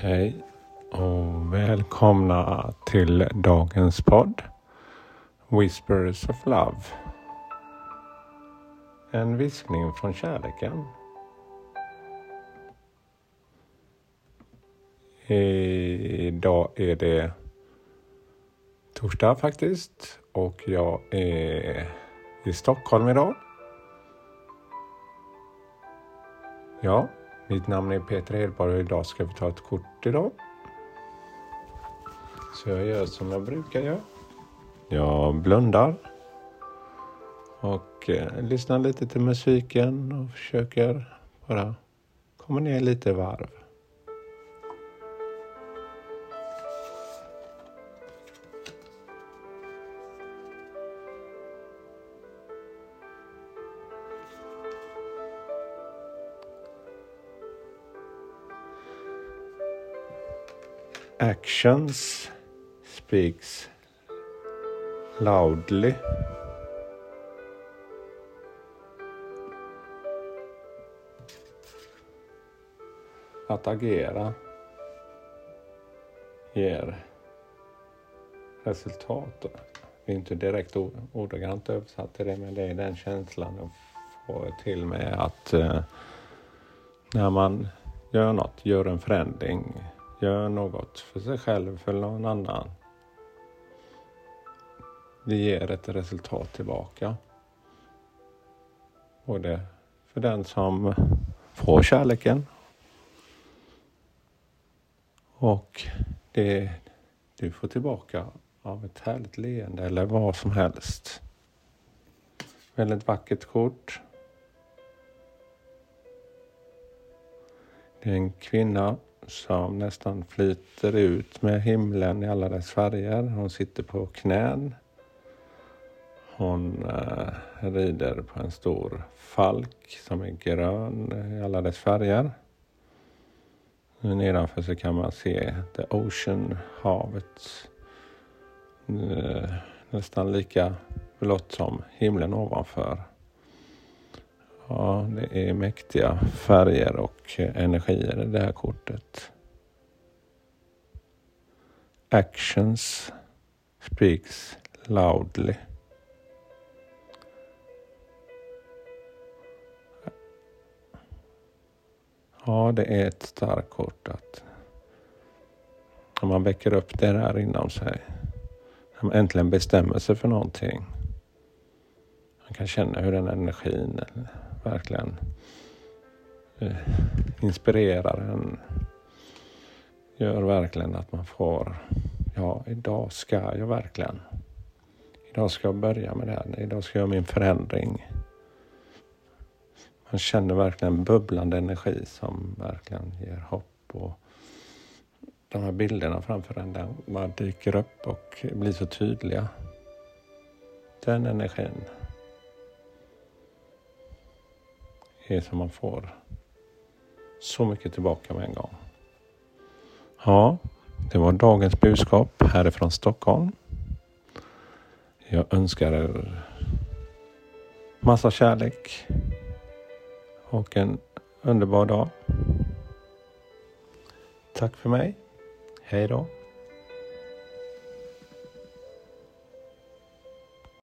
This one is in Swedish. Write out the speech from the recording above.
Hej och välkomna till dagens podd Whispers of Love. En viskning från kärleken. Idag är det torsdag faktiskt och jag är i Stockholm idag. Ja, mitt namn är Peter Hedborg och idag ska vi ta ett kort idag. Så jag gör som jag brukar göra. Jag blundar och eh, lyssnar lite till musiken och försöker bara komma ner lite i varv. Actions speaks loudly. Att agera ger resultat. Det är inte direkt ordagrant översatt till det, men det är den känslan jag får till mig att eh, när man gör något, gör en förändring, gör något för sig själv, för någon annan. Det ger ett resultat tillbaka. Både för den som får kärleken och det du får tillbaka av ett härligt leende eller vad som helst. Väldigt vackert kort. Det är en kvinna som nästan flyter ut med himlen i alla dess färger. Hon sitter på knän. Hon eh, rider på en stor falk som är grön i alla dess färger. Nedanför så kan man se The Ocean, havet. Eh, nästan lika blått som himlen ovanför. Ja, det är mäktiga färger och energier i det här kortet. Actions speaks loudly. Ja, det är ett starkt kort att om man väcker upp det där inom sig. När man äntligen bestämmer sig för någonting. Man kan känna hur den energin verkligen eh, inspirerar en. Gör verkligen att man får, ja idag ska jag verkligen. Idag ska jag börja med det här. Idag ska jag göra min förändring. Man känner verkligen bubblande energi som verkligen ger hopp. Och de här bilderna framför en där bara dyker upp och blir så tydliga. Den energin är som man får så mycket tillbaka med en gång. Ja, det var dagens budskap härifrån Stockholm. Jag önskar er massa kärlek och en underbar dag. Tack för mig. Hej då.